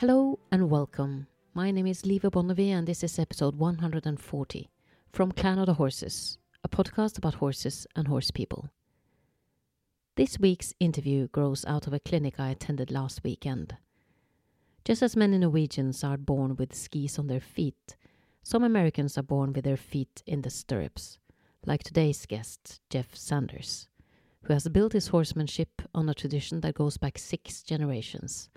Hello and welcome. My name is Liva Bonnevie, and this is episode 140 from Clan of the Horses, a podcast about horses and horse people. This week's interview grows out of a clinic I attended last weekend. Just as many Norwegians are born with skis on their feet, some Americans are born with their feet in the stirrups, like today's guest, Jeff Sanders, who has built his horsemanship on a tradition that goes back six generations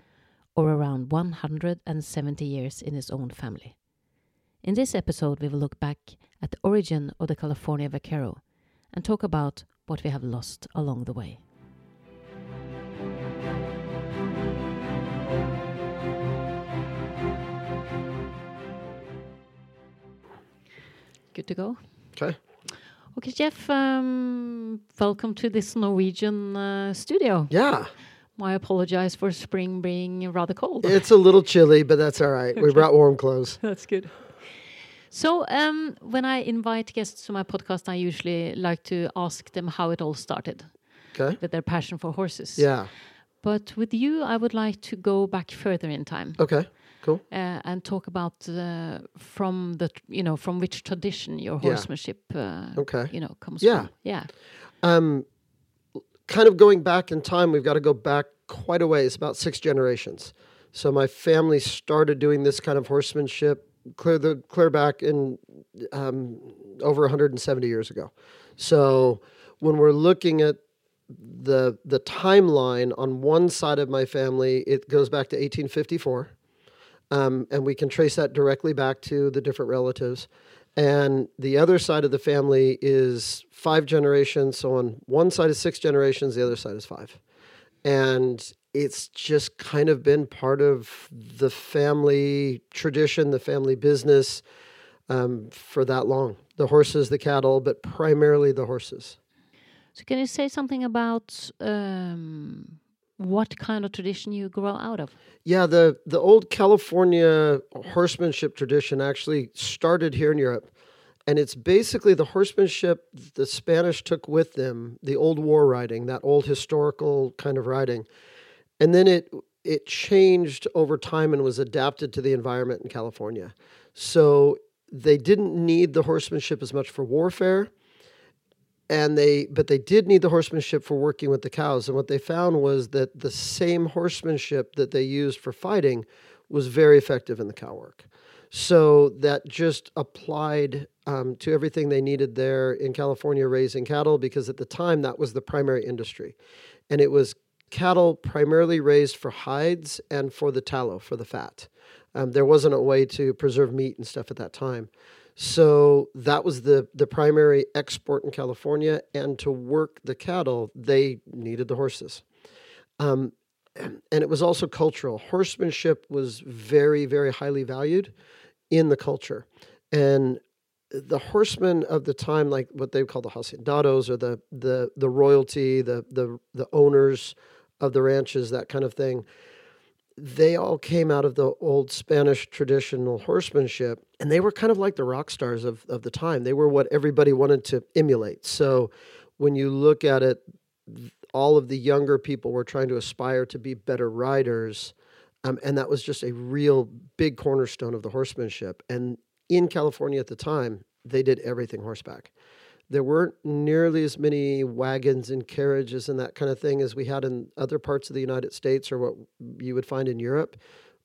or around 170 years in his own family. In this episode, we will look back at the origin of the California Vaquero and talk about what we have lost along the way. Good to go. Okay. Okay, Jeff, um, welcome to this Norwegian uh, studio. Yeah. I apologize for spring being rather cold. It's a little chilly, but that's all right. We brought warm clothes. That's good. So, um, when I invite guests to my podcast, I usually like to ask them how it all started Okay. with their passion for horses. Yeah. But with you, I would like to go back further in time Okay. Cool. uh, and talk about uh, from the you know from which tradition your horsemanship uh, Okay. you know comes Yeah. from. Yeah. Um, kind of going back in time, we've got to go back quite a ways, about six generations. So my family started doing this kind of horsemanship clear the clear back in um, over 170 years ago. So when we're looking at the the timeline on one side of my family, it goes back to 1854, um, and we can trace that directly back to the different relatives. And the other side of the family is five generations. So on one side is six generations, the other side is five. And it's just kind of been part of the family tradition, the family business um, for that long. The horses, the cattle, but primarily the horses. So, can you say something about um, what kind of tradition you grow out of? Yeah, the the old California horsemanship tradition actually started here in Europe, and it's basically the horsemanship the Spanish took with them, the old war riding, that old historical kind of riding, and then it it changed over time and was adapted to the environment in California. So they didn't need the horsemanship as much for warfare and they but they did need the horsemanship for working with the cows. And what they found was that the same horsemanship that they used for fighting was very effective in the cow work. So that just applied um, to everything they needed there in california raising cattle because at the time that was the primary industry. And it was cattle primarily raised for hides and for the tallow for the fat. Um, there wasn't a way to preserve meat and stuff at that time so that was the the primary export in California, and to work the cattle, they needed the horses. Um, and it was also cultural. Horsemanship was very, very highly valued in the culture, and the horsemen of the time, like what they call the haciendados or the the the royalty, the the the owners of the ranches, that kind of thing they all came out of the old Spanish traditional horsemanship, and they were kind of like the rock stars of, of the time. They were what everybody wanted to emulate. So when you look at it, all of the younger people were trying to aspire to be better riders. Um, and that was just a real big cornerstone of the horsemanship. And in California at the time, they did everything horseback there weren't nearly as many wagons and carriages and that kind of thing as we had in other parts of the United States or what you would find in Europe.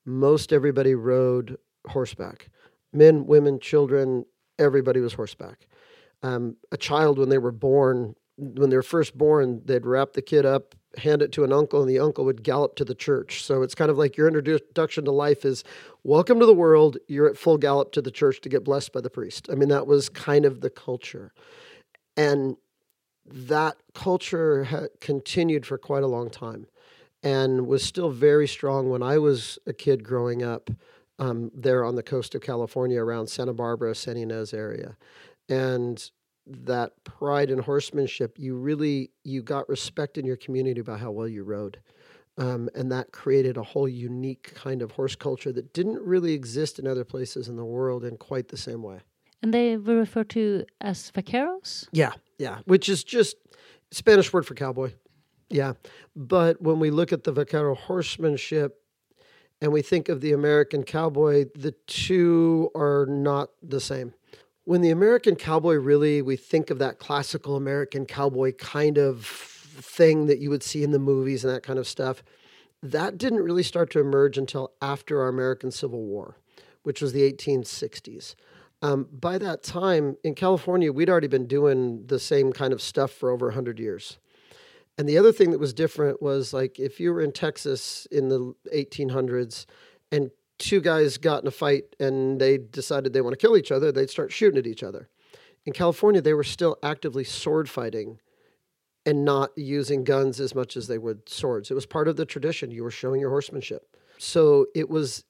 Most everybody rode horseback. Men, women, children, everybody was horseback. Um, a child, when they were born, when they were first born, they'd wrap the kid up, hand it to an uncle, and the uncle would gallop to the church. So it's kind of like your introduction to life is welcome to the world. You're at full gallop to the church to get blessed by the priest. I mean, that was kind of the culture and that culture had continued for quite a long time and was still very strong when I was a kid growing up um, there on the coast of California around Santa Barbara, San Ynez area. And that pride in horsemanship, you really you got respect in your community by how well you rode. Um, and that created a whole unique kind of horse culture that didn't really exist in other places in the world in quite the same way. And they were referred to as vaqueros? Yeah, yeah, which is just Spanish word for cowboy. Yeah. But when we look at the vaquero horsemanship, and we think of the American cowboy, the two are not the same. When the American cowboy really, we think of that classical American cowboy kind of thing that you would see in the movies and that kind of stuff. That didn't really start to emerge until after our American Civil War, which was the 1860s. Um, by that time in California, we'd already been doing the same kind of stuff for over 100 years. And the other thing that was different was like if you were in Texas in the 1800s and two guys got in a fight and they decided they want to kill each other, they'd start shooting at each other. In California, they were still actively sword fighting and not using guns as much as they would swords. It was part of the tradition. You were showing your horsemanship. So it was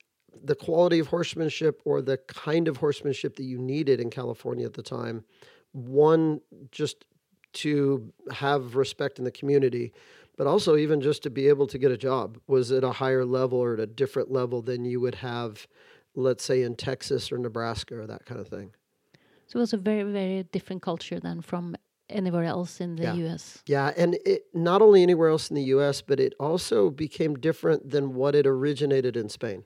the quality of horsemanship or the kind of horsemanship that you needed in California at the time. One, just to have respect in the community, but also even just to be able to get a job was at a higher level or at a different level than you would have, let's say, in Texas or Nebraska or that kind of thing. So it was a very, very different culture than from anywhere else in the yeah. US. Yeah, and it, not only anywhere else in the US, but it also became different than what it originated in Spain.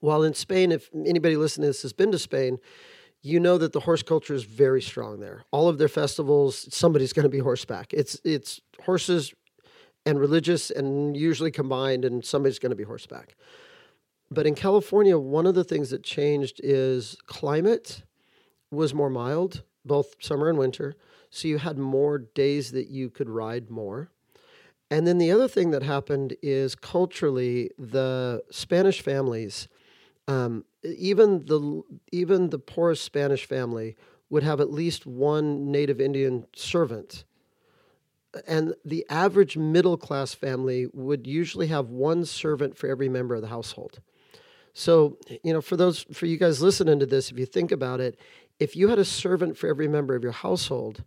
While in Spain, if anybody listening to this has been to Spain, you know that the horse culture is very strong there. All of their festivals, somebody's going to be horseback. It's it's horses and religious and usually combined, and somebody's going to be horseback. But in California, one of the things that changed is climate was more mild, both summer and winter. So you had more days that you could ride more. And then the other thing that happened is culturally, the Spanish families um, even the even the poorest Spanish family would have at least one native Indian servant. And the average middle class family would usually have one servant for every member of the household. So, you know, for those for you guys listening to this, if you think about it, if you had a servant for every member of your household,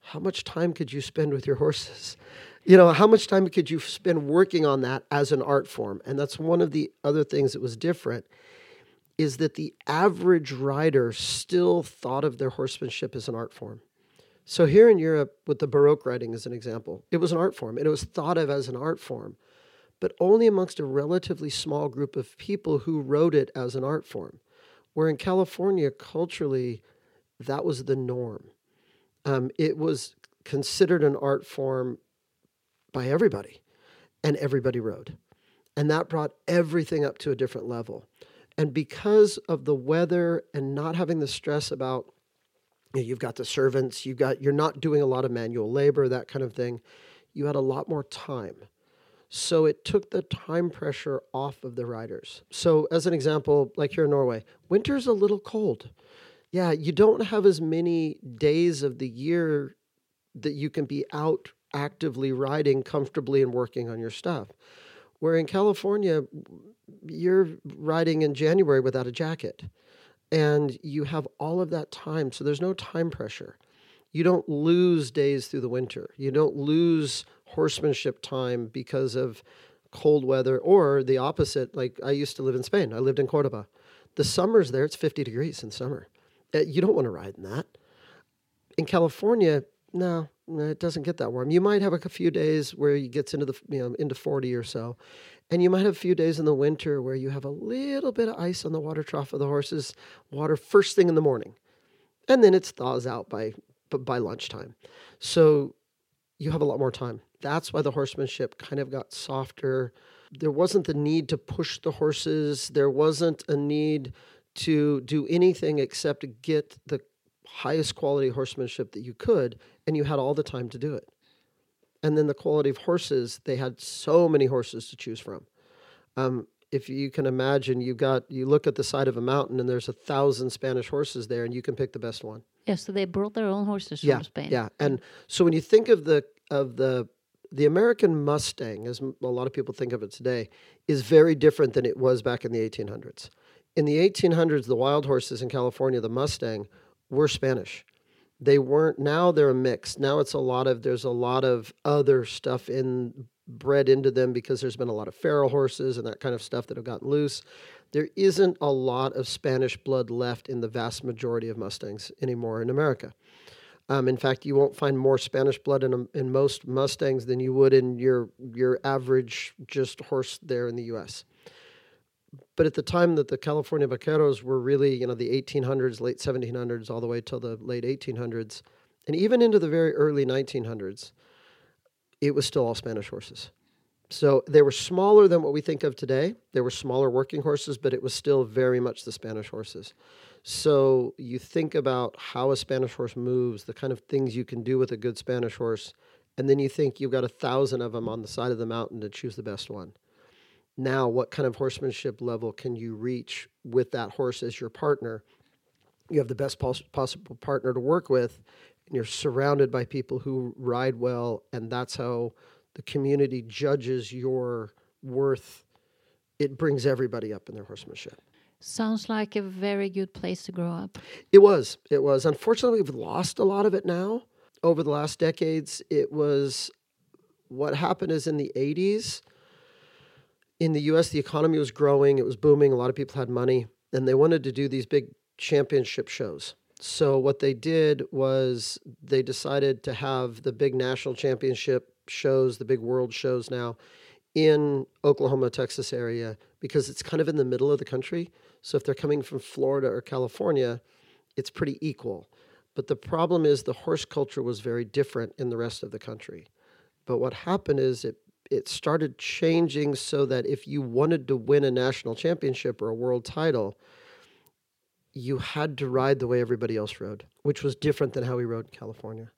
how much time could you spend with your horses? You know, how much time could you spend working on that as an art form? And that's one of the other things that was different is that the average rider still thought of their horsemanship as an art form. So here in Europe, with the Baroque riding as an example, it was an art form and it was thought of as an art form, but only amongst a relatively small group of people who wrote it as an art form. Where in California, culturally, that was the norm. Um, it was considered an art form by everybody, and everybody rode. And that brought everything up to a different level. And because of the weather and not having the stress about you know, you've got the servants, you've got you're not doing a lot of manual labor, that kind of thing, you had a lot more time. So it took the time pressure off of the riders. So as an example, like here in Norway, winter's a little cold. Yeah, you don't have as many days of the year that you can be out actively riding comfortably and working on your stuff. Where in California, you're riding in January without a jacket and you have all of that time. So there's no time pressure. You don't lose days through the winter. You don't lose horsemanship time because of cold weather or the opposite. Like I used to live in Spain, I lived in Cordoba. The summers there, it's 50 degrees in summer. Uh, you don't want to ride in that. In California, no, Uh, it doesn't get that warm. You might have a few days where it gets into the you know into 40 or so, and you might have a few days in the winter where you have a little bit of ice on the water trough of the horse's water first thing in the morning. And then it thaws out by by lunchtime. So you have a lot more time. That's why the horsemanship kind of got softer. There wasn't the need to push the horses. There wasn't a need to do anything except get the highest quality horsemanship that you could, and you had all the time to do it. And then the quality of horses they had so many horses to choose from. Um, if you can imagine you got you look at the side of a mountain and there's a thousand spanish horses there and you can pick the best one. Yeah so they brought their own horses yeah, from spain. yeah and so when you think of the of the the american mustang as a lot of people think of it today is very different than it was back in the 1800s in the 1800s the wild horses in california the mustang were spanish. They weren't now they're a mix. Now it's a lot of there's a lot of other stuff in bred into them because there's been a lot of feral horses and that kind of stuff that have gotten loose. There isn't a lot of spanish blood left in the vast majority of mustangs anymore in america. Um, in fact you won't find more spanish blood in, in most mustangs than you would in your your average just horse there in the us but at the time that the California vaqueros were really, you know, the 1800s, late 1700s, all the way till the late 1800s, and even into the very early 1900s, it was still all Spanish horses. So they were smaller than what we think of today. They were smaller working horses, but it was still very much the Spanish horses. So you think about how a Spanish horse moves, the kind of things you can do with a good Spanish horse, and then you think you've got a thousand of them on the side of the mountain to choose the best one. Now, what kind of horsemanship level can you reach with that horse as your partner? You have the best pos- possible partner to work with, and you're surrounded by people who ride well, and that's how the community judges your worth. It brings everybody up in their horsemanship. Sounds like a very good place to grow up. It was. It was. Unfortunately, we've lost a lot of it now. Over the last decades, it was what happened is in the 80s, in the US, the economy was growing, it was booming, a lot of people had money, and they wanted to do these big championship shows. So, what they did was they decided to have the big national championship shows, the big world shows now in Oklahoma, Texas area because it's kind of in the middle of the country. So if they're coming from Florida or California, it's pretty equal. But the problem is the horse culture was very different in the rest of the country. But what happened is it it started changing so that if you wanted to win a national championship or a world title, you had to ride the way everybody else rode, which was different than how we rode in California.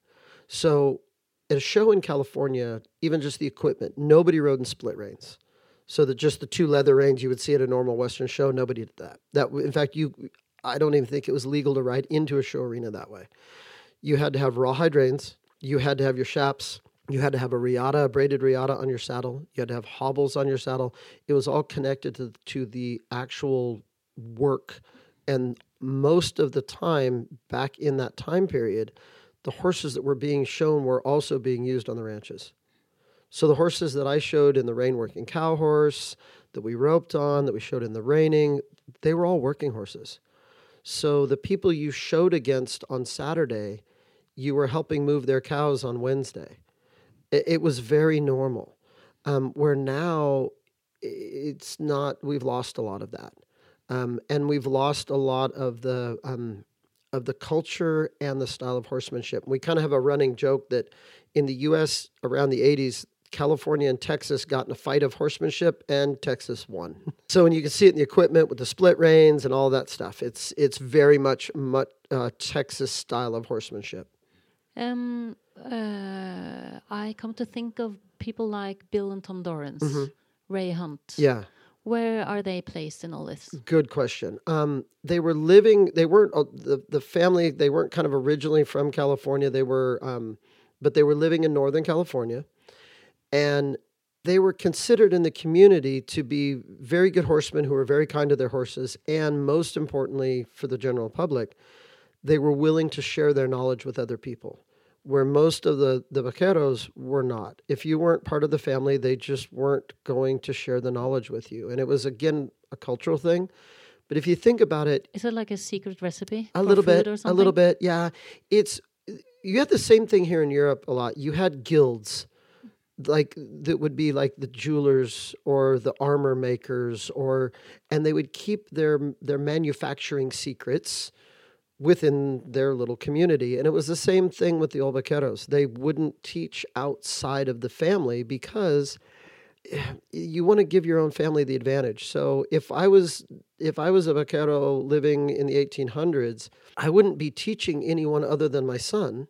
So at a show in California, even just the equipment, nobody rode in split reins. So that just the two leather reins you would see at a normal Western show, nobody did that. That in fact, you, I don't even think it was legal to ride into a show arena that way. You had to have rawhide reins. You had to have your chaps. You had to have a riata, a braided riata on your saddle. You had to have hobbles on your saddle. It was all connected to, to the actual work. And most of the time, back in that time period, the horses that were being shown were also being used on the ranches. So the horses that I showed in the rein working cow horse, that we roped on, that we showed in the reining, they were all working horses. So the people you showed against on Saturday, you were helping move their cows on Wednesday. It, it was very normal. Um, where now it's not, we've lost a lot of that. Um, and we've lost a lot of the um, of the culture and the style of horsemanship. We kind of have a running joke that in the U.S. around the 80s, California and Texas got in a fight of horsemanship, and Texas won. So and you can see it in the equipment with the split reins and all that stuff, it's it's very much, much uh, Texas style of horsemanship. Um, uh, I come to think of people like Bill and Tom Dorrance, Mhm. Ray Hunt. Yeah. Where are they placed in all this? Good question. Um, they were living. They weren't uh, the the family. They weren't kind of originally from California. They were, um, but they were living in Northern California, and they were considered in the community to be very good horsemen who were very kind to their horses, and most importantly for the general public, they were willing to share their knowledge with other people. Where most of the the vaqueros were not. If you weren't part of the family, they just weren't going to share the knowledge with you, and it was again a cultural thing. But if you think about it, Is it like a secret recipe? a little bit, a little bit, yeah. It's you had the same thing here in Europe a lot. You had guilds, like that would be like the jewelers or the armor makers, or and they would keep their their manufacturing secrets within their little community. And it was the same thing with the old vaqueros. They wouldn't teach outside of the family because eh, you want to give your own family the advantage. So if I was if I was a vaquero living in the 1800s, I wouldn't be teaching anyone other than my son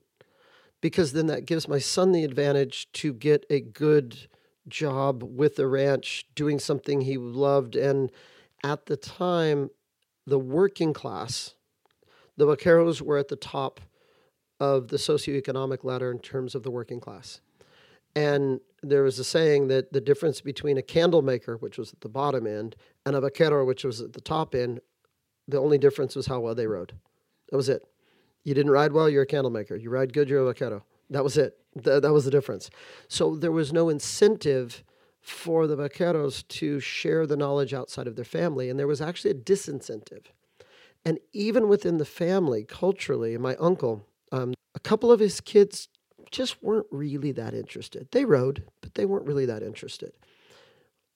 because then that gives my son the advantage to get a good job with the ranch doing something he loved and at the time the working class the vaqueros were at the top of the socioeconomic ladder in terms of the working class. And there was a saying that the difference between a candle maker, which was at the bottom end, and a vaquero, which was at the top end, the only difference was how well they rode. That was it. You didn't ride well, you're a candle maker. You ride good, you're a vaquero. That was it. Th- that was the difference. So there was no incentive for the vaqueros to share the knowledge outside of their family, and there was actually a disincentive. And even within the family, culturally, my uncle, um, a couple of his kids just weren't really that interested. They rode, but they weren't really that interested.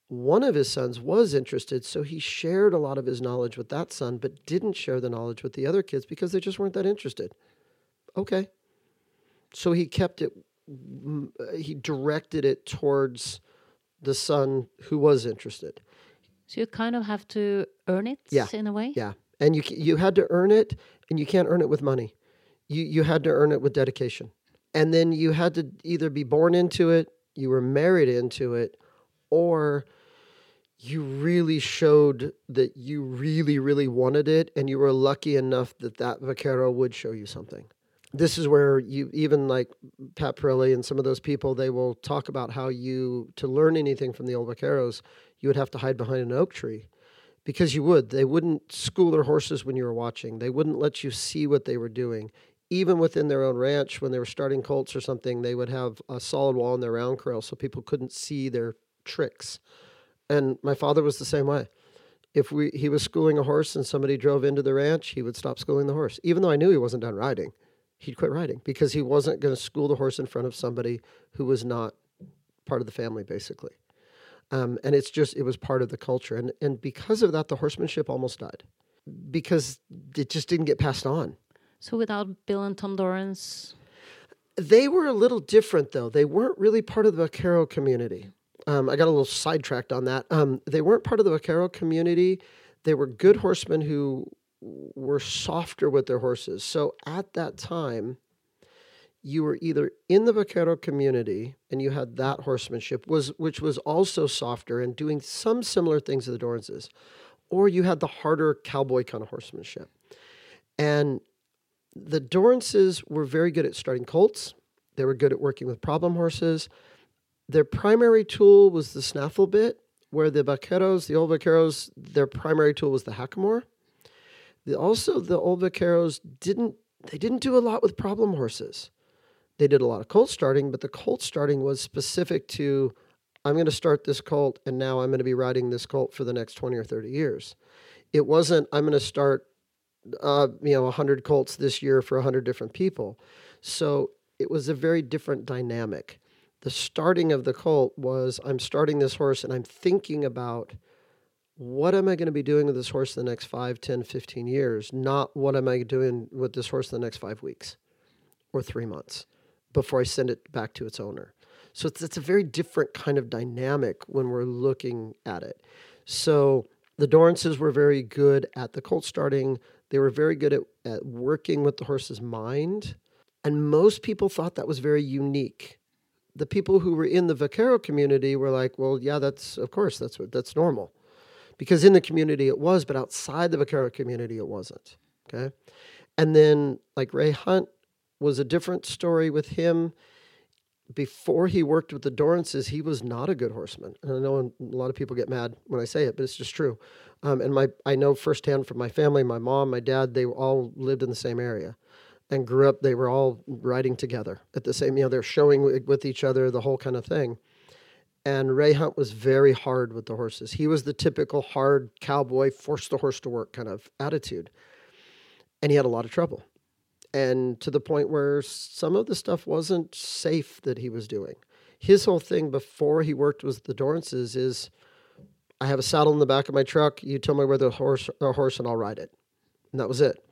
one of his sons was interested, so he shared a lot of his knowledge with that son, but didn't share the knowledge with the other kids because they just weren't that interested. Okay. So he kept it, mm, uh, he directed it towards the son who was interested. So you kind of have to earn it Yeah. in a way? Yeah. And you, you had to earn it, and you can't earn it with money. You, you had to earn it with dedication. And then you had to either be born into it, you were married into it, or you really showed that you really, really wanted it, and you were lucky enough that that vaquero would show you something. This is where you, even like Pat Parelli and some of those people, they will talk about how you, to learn anything from the old vaqueros, you would have to hide behind an oak tree because you would. They wouldn't school their horses when you were watching. They wouldn't let you see what they were doing. Even within their own ranch, when they were starting colts or something, they would have a solid wall in their round corral so people couldn't see their tricks. And my father was the same way. If we he was schooling a horse and somebody drove into the ranch, he would stop schooling the horse. Even though I knew he wasn't done riding, he'd quit riding because he wasn't going to school the horse in front of somebody who was not part of the family, basically. Um, and it's just it was part of the culture, and and because of that, the horsemanship almost died because it just didn't get passed on. So without Bill and Tom Dorrance, They were a little different, though. They weren't really part of the vaquero community. Um, I got a little sidetracked on that. Um, they weren't part of the vaquero community. They were good horsemen who were softer with their horses. So at that time, you were either in the vaquero community and you had that horsemanship was which was also softer and doing some similar things to the Dorrances, or you had the harder cowboy kind of horsemanship. And the Dorrances were very good at starting colts. They were good at working with problem horses. Their primary tool was the snaffle bit, where the vaqueros, the old vaqueros, their primary tool was the hackamore. The, also, the old vaqueros didn't they didn't do a lot with problem horses. They did a lot of colt starting, but the colt starting was specific to I'm going to start this colt and now I'm going to be riding this colt for the next 20 or 30 years. It wasn't I'm going to start uh, you know 100 colts this year for 100 different people. So it was a very different dynamic. The starting of the colt was I'm starting this horse and I'm thinking about what am I going to be doing with this horse in the next 5, 10, 15 years, not what am I doing with this horse in the next 5 weeks or 3 months before I send it back to its owner. So it's, it's a very different kind of dynamic when we're looking at it. So the Dorrances were very good at the colt starting. They were very good at, at working with the horse's mind. And most people thought that was very unique. The people who were in the vaquero community were like, well, yeah, that's, of course, that's what, that's normal. Because in the community it was, but outside the vaquero community it wasn't. Okay. And then like Ray Hunt was a different story with him. Before he worked with the Dorrances, he was not a good horseman. And I know a lot of people get mad when I say it, but it's just true. Um, and my I know firsthand from my family, my mom, my dad, they all lived in the same area and grew up. They were all riding together at the same, you know, they're showing wi- with each other, the whole kind of thing. And Ray Hunt was very hard with the horses. He was the typical hard cowboy, force the horse to work kind of attitude. And he had a lot of trouble and to the point where some of the stuff wasn't safe that he was doing. His whole thing before he worked with the Dorrances is, I have a saddle in the back of my truck. You tell me where the horse, the horse, and I'll ride it, and that was it.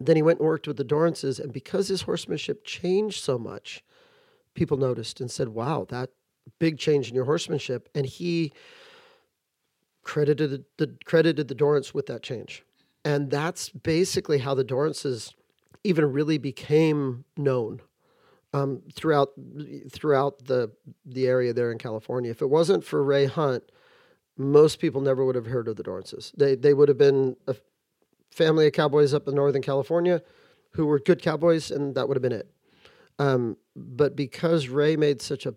Then he went and worked with the Dorrances, and because his horsemanship changed so much, people noticed and said, "Wow, that big change in your horsemanship." And he credited the credited the Dorrance with that change, and that's basically how the Dorrances even really became known um, throughout throughout the the area there in California. If it wasn't for Ray Hunt, most people never would have heard of the Dorrances. They they would have been a family of cowboys up in Northern California who were good cowboys, and that would have been it. Um, but because Ray made such a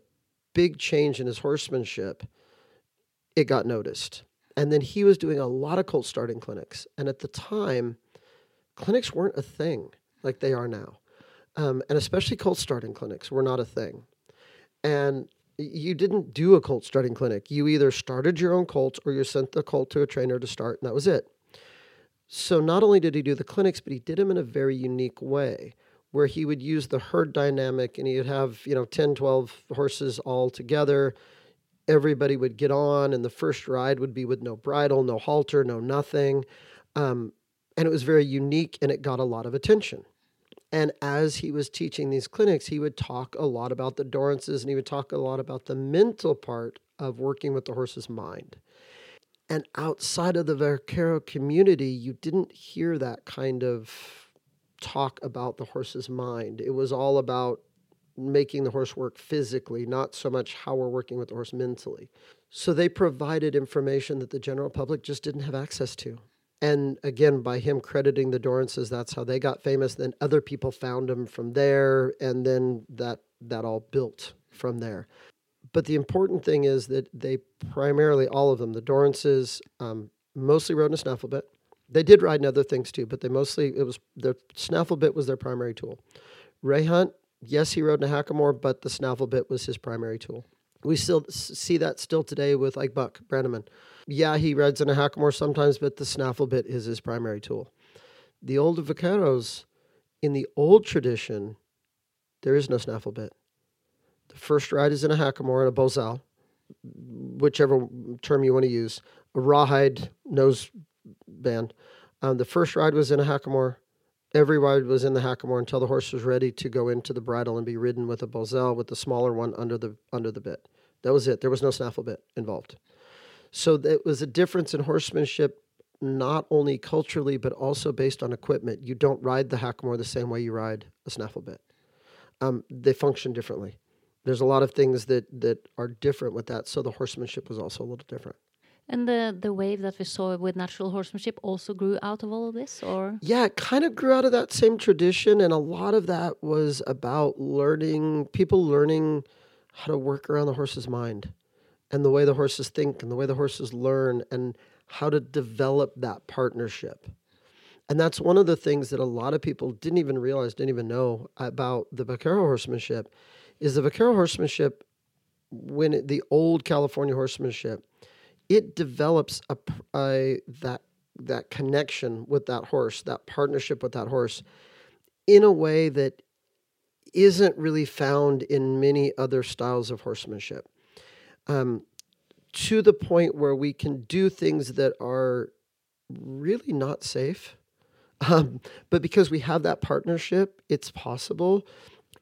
big change in his horsemanship, it got noticed. And then he was doing a lot of colt starting clinics, and at the time, clinics weren't a thing like they are now. Um, and especially colt starting clinics were not a thing. And you didn't do a colt starting clinic. You either started your own colt or you sent the colt to a trainer to start, and that was it. So not only did he do the clinics, but he did them in a very unique way where he would use the herd dynamic and he would have, you know, 10, 12 horses all together. everybody would get on, and the first ride would be with no bridle, no halter, no nothing. Um, and it was very unique and it got a lot of attention. And as he was teaching these clinics, he would talk a lot about the Dorrances and he would talk a lot about the mental part of working with the horse's mind. And outside of the Vaquero community, you didn't hear that kind of talk about the horse's mind. It was all about making the horse work physically, not so much how we're working with the horse mentally. So they provided information that the general public just didn't have access to. And again, by him crediting the Dorrances, that's how they got famous. Then other people found him from there, and then that that all built from there. But the important thing is that they primarily, all of them, the Dorrances, um, mostly rode in a snaffle bit. They did ride in other things too, but they mostly it was their snaffle bit was their primary tool. Ray Hunt, yes, he rode in a hackamore, but the snaffle bit was his primary tool. We still see that still today with like Buck Brannaman. Yeah, he rides in a hackamore sometimes, but the snaffle bit is his primary tool. The old vaqueros, in the old tradition, there is no snaffle bit. The first ride is in a hackamore and a bozal, whichever term you want to use, a rawhide nose band. Um, the first ride was in a hackamore. Every ride was in the hackamore until the horse was ready to go into the bridle and be ridden with a bozal with the smaller one under the under the bit. That was it. There was no snaffle bit involved. So it was a difference in horsemanship, not only culturally but also based on equipment. You don't ride the hackamore the same way you ride a snaffle bit. Um, they function differently. There's a lot of things that that are different with that. So the horsemanship was also a little different. And the the wave that we saw with natural horsemanship also grew out of all of this, or yeah, it kind of grew out of that same tradition, and a lot of that was about learning people learning how to work around the horse's mind, and the way the horses think, and the way the horses learn, and how to develop that partnership. And that's one of the things that a lot of people didn't even realize, didn't even know about the vaquero horsemanship, is the vaquero horsemanship when it, the old California horsemanship it develops a, a that that connection with that horse, that partnership with that horse, in a way that isn't really found in many other styles of horsemanship. Um, to the point where we can do things that are really not safe. Um, but because we have that partnership, it's possible.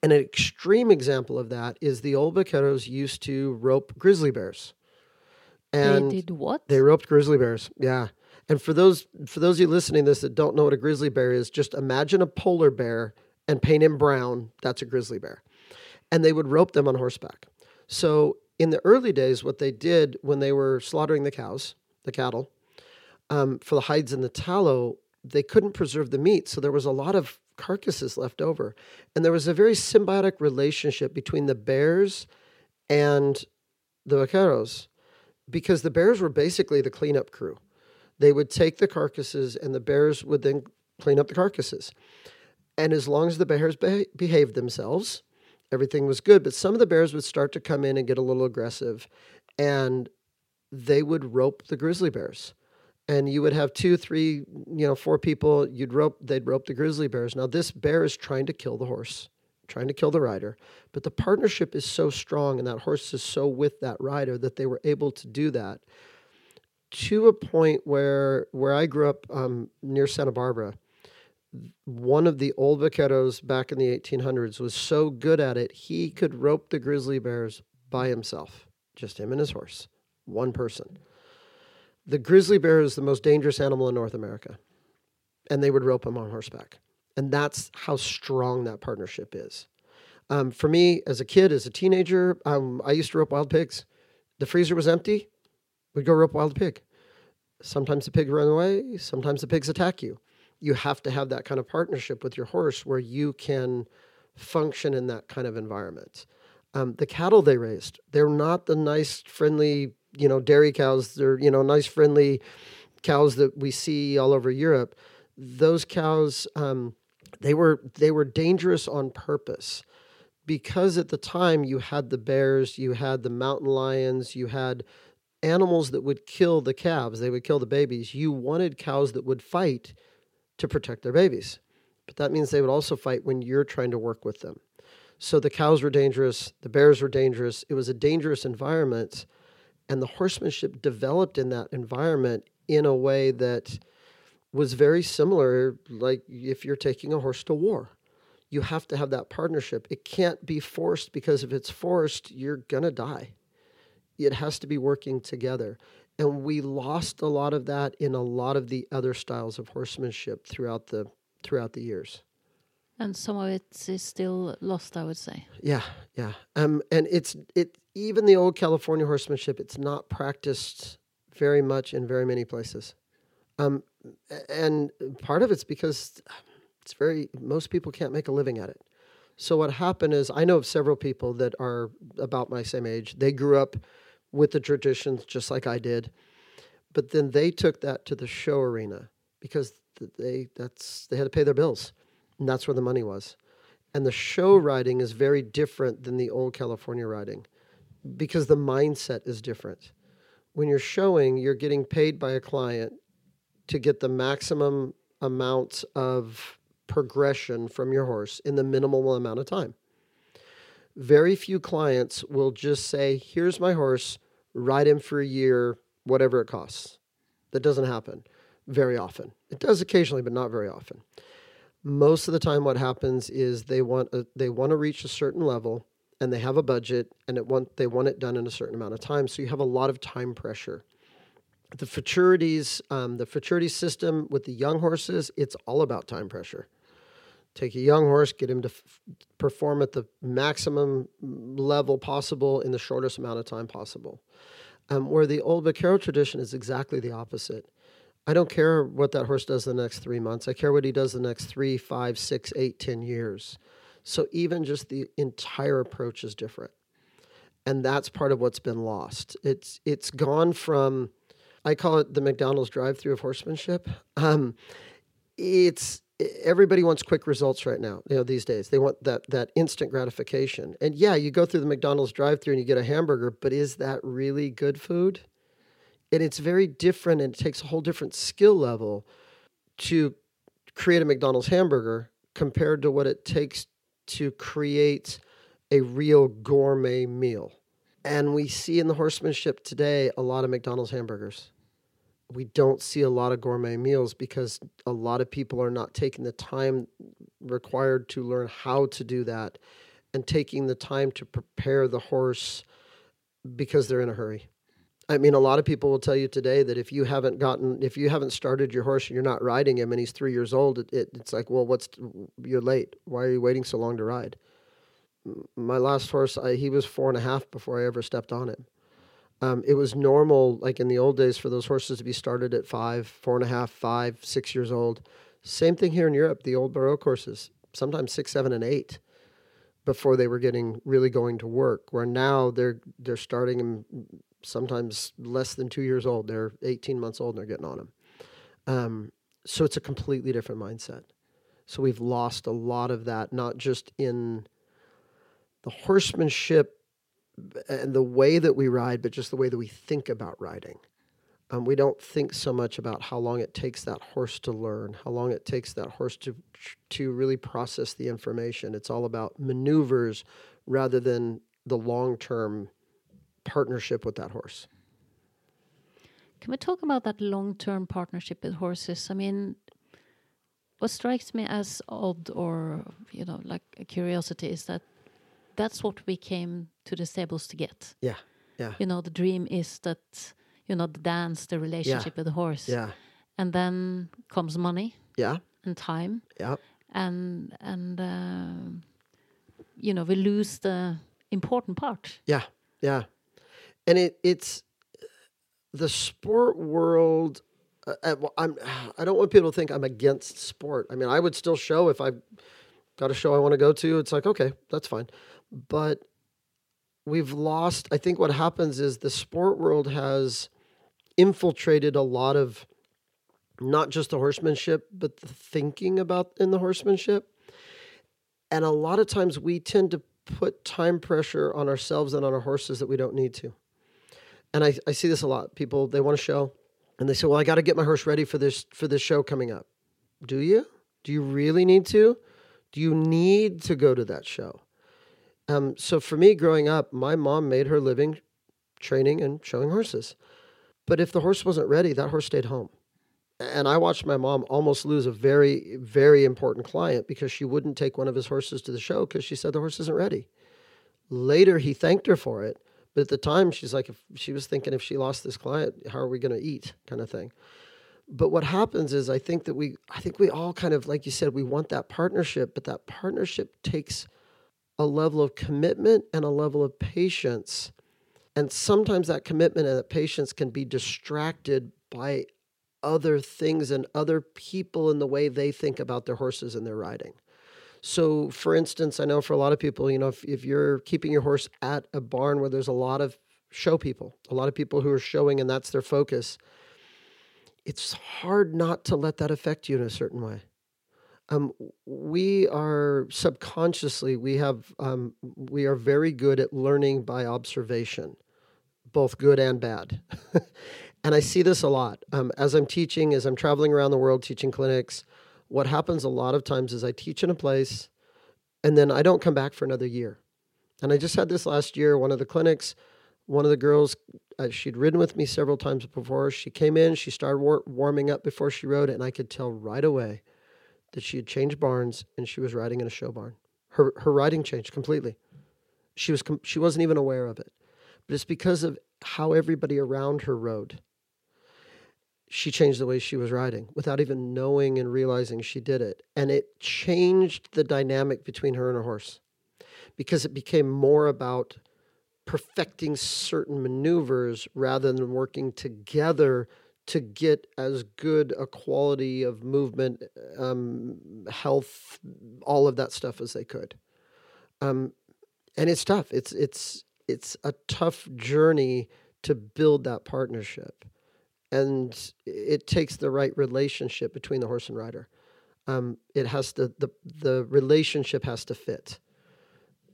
And an extreme example of that is the old vaqueros used to rope grizzly bears. And they did what? They roped grizzly bears. Yeah. And for those for those of you listening to this that don't know what a grizzly bear is, just imagine a polar bear and paint him brown. That's a grizzly bear. And they would rope them on horseback. So in the early days, what they did when they were slaughtering the cows, the cattle, um, for the hides and the tallow, they couldn't preserve the meat. So there was a lot of carcasses left over. And there was a very symbiotic relationship between the bears and the vaqueros because the bears were basically the cleanup crew. They would take the carcasses and the bears would then clean up the carcasses. And as long as the bears be- behaved themselves, everything was good. But some of the bears would start to come in and get a little aggressive and they would rope the grizzly bears. And you would have two, three, you know, four people, you'd rope, they'd rope the grizzly bears. Now, this bear is trying to kill the horse trying to kill the rider. But the partnership is so strong and that horse is so with that rider that they were able to do that to a point where where I grew up um, near Santa Barbara. One of the old vaqueros back in the 1800s was so good at it, he could rope the grizzly bears by himself, just him and his horse, one person. The grizzly bear is the most dangerous animal in North America, and they would rope him on horseback. And that's how strong that partnership is. Um, for me, as a kid, as a teenager, um, I used to rope wild pigs. The freezer was empty. We'd go rope wild pig. Sometimes the pig run away. Sometimes the pigs attack you. You have to have that kind of partnership with your horse where you can function in that kind of environment. Um, the cattle they raised, they're not the nice, friendly, you know, dairy cows. They're, you know, nice, friendly cows that we see all over Europe. Those cows, um, they were they were dangerous on purpose because at the time you had the bears, you had the mountain lions, you had animals that would kill the calves, they would kill the babies. You wanted cows that would fight to protect their babies. But that means they would also fight when you're trying to work with them. So the cows were dangerous, the bears were dangerous. It was a dangerous environment. And the horsemanship developed in that environment in a way that was very similar, like if you're taking a horse to war. You have to have that partnership. It can't be forced because if it's forced, you're going to die. It has to be working together. And we lost a lot of that in a lot of the other styles of horsemanship throughout the throughout the years. And some of it is still lost, I would say. Yeah, yeah. Um, and it's it even the old California horsemanship. It's not practiced very much in very many places. Um, and part of it's because it's very most people can't make a living at it. So what happened is I know of several people that are about my same age. They grew up with the traditions just like I did. But then they took that to the show arena because they that's they had to pay their bills. And that's where the money was. And the show riding is very different than the old California riding because the mindset is different. When you're showing, you're getting paid by a client to get the maximum amount of progression from your horse in the minimal amount of time. Very few clients will just say, Here's my horse, ride him for a year, whatever it costs. That doesn't happen very often. It does occasionally, but not very often. Most of the time, what happens is they want a, they want to reach a certain level, and they have a budget, and it want they want it done in a certain amount of time. So you have a lot of time pressure. The futurities, um, the futurity system with the young horses, it's all about time pressure. Take a young horse, get him to f- perform at the maximum level possible in the shortest amount of time possible. Um, where the old vaquero tradition is exactly the opposite. I don't care what that horse does the next three months. I care what he does the next three, five, six, eight, ten years. So even just the entire approach is different. And that's part of what's been lost. It's it's gone from I call it the McDonald's drive-through of horsemanship. Um, it's everybody wants quick results right now. You know these days they want that that instant gratification. And yeah, you go through the McDonald's drive-through and you get a hamburger, but is that really good food? and it's very different and it takes a whole different skill level to create a McDonald's hamburger compared to what it takes to create a real gourmet meal. And we see in the horsemanship today a lot of McDonald's hamburgers. We don't see a lot of gourmet meals because a lot of people are not taking the time required to learn how to do that and taking the time to prepare the horse because they're in a hurry. I mean, a lot of people will tell you today that if you haven't gotten, if you haven't started your horse and you're not riding him and he's three years old, it, it, it's like, well, what's, you're late. Why are you waiting so long to ride? My last horse, I, he was four and a half before I ever stepped on him. Um, it was normal, like in the old days, for those horses to be started at five, four and a half, five, six years old. Same thing here in Europe, the old Baroque horses, sometimes six, seven, and eight before they were getting really going to work. Where now they're they're starting them sometimes less than two years old. They're 18 months old and they're getting on them. Um, so it's a completely different mindset. So we've lost a lot of that, not just in the horsemanship and the way that we ride, but just the way that we think about riding. Um, we don't think so much about how long it takes that horse to learn, how long it takes that horse to to really process the information. It's all about maneuvers rather than the long term partnership with that horse. Can we talk about that long term partnership with horses? I mean, what strikes me as odd or, you know, like a curiosity is that that's what we came to the stables to get. Yeah. Yeah. You know, the dream is that, you know, the dance, the relationship yeah. with the horse. Yeah. And then comes money. Yeah. And time. Yeah. And, and, uh, you know, we lose the important part. Yeah. Yeah and it it's the sport world. Uh, I'm I don't want people to think I'm against sport. I mean, I would still show if I got a show I want to go to. It's like okay, that's fine, but we've lost. I think what happens is the sport world has infiltrated a lot of not just the horsemanship, but the thinking about in the horsemanship. And a lot of times we tend to put time pressure on ourselves and on our horses that we don't need to and I, I see this a lot. People they want to show, and they say, "Well, I got to get my horse ready for this for this show coming up." Do you? Do you really need to? Do you need to go to that show? Um, so for me, growing up, my mom made her living training and showing horses. But if the horse wasn't ready, that horse stayed home. And I watched my mom almost lose a very, very important client because she wouldn't take one of his horses to the show because she said the horse isn't ready. Later, he thanked her for it. But at the time, she's like, if she was thinking if she lost this client, how are we going to eat, kind of thing. But what happens is, I think that we, I think we all kind of, like you said, we want that partnership, but that partnership takes a level of commitment and a level of patience. And sometimes that commitment and that patience can be distracted by other things and other people in the way they think about their horses and their riding. So, for instance, I know for a lot of people, you know, if, if you're keeping your horse at a barn where there's a lot of show people, a lot of people who are showing and that's their focus, it's hard not to let that affect you in a certain way. Um, we are subconsciously we have um, we are very good at learning by observation, both good and bad. and I see this a lot um, as I'm teaching, as I'm traveling around the world teaching clinics. What happens a lot of times is I teach in a place, and then I don't come back for another year. And I just had this last year. One of the clinics, one of the girls, uh, she'd ridden with me several times before. She came in, she started war- warming up before she rode, and I could tell right away that she had changed barns and she was riding in a show barn. Her her riding changed completely. She was com- she wasn't even aware of it, but it's because of how everybody around her rode. She changed the way she was riding without even knowing and realizing she did it, and it changed the dynamic between her and her horse, because it became more about perfecting certain maneuvers rather than working together to get as good a quality of movement, um, health, all of that stuff as they could. Um, and it's tough. It's it's it's a tough journey to build that partnership, and it takes the right relationship between the horse and rider. Um, it has to the the relationship has to fit.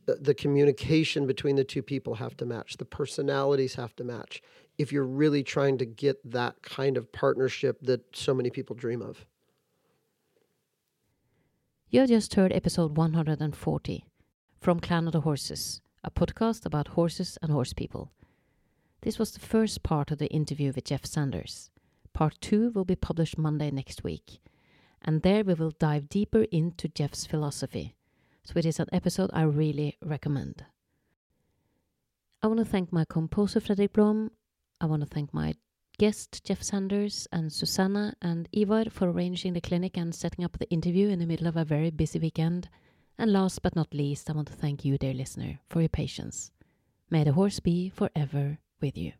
The, the communication between the two people have to match. The personalities have to match if you're really trying to get that kind of partnership that so many people dream of. You just heard episode 140 from Clan of the Horses, a podcast about horses and horse people. This was the first part of the interview with Jeff Sanders. Part two will be published Monday next week, and there we will dive deeper into Jeff's philosophy. So it is an episode I really recommend. I want to thank my composer Fredrik Blom I want to thank my guest, Jeff Sanders, and Susanna and Ivar for arranging the clinic and setting up the interview in the middle of a very busy weekend. And last but not least, I want to thank you, dear listener, for your patience. May the horse be forever with you.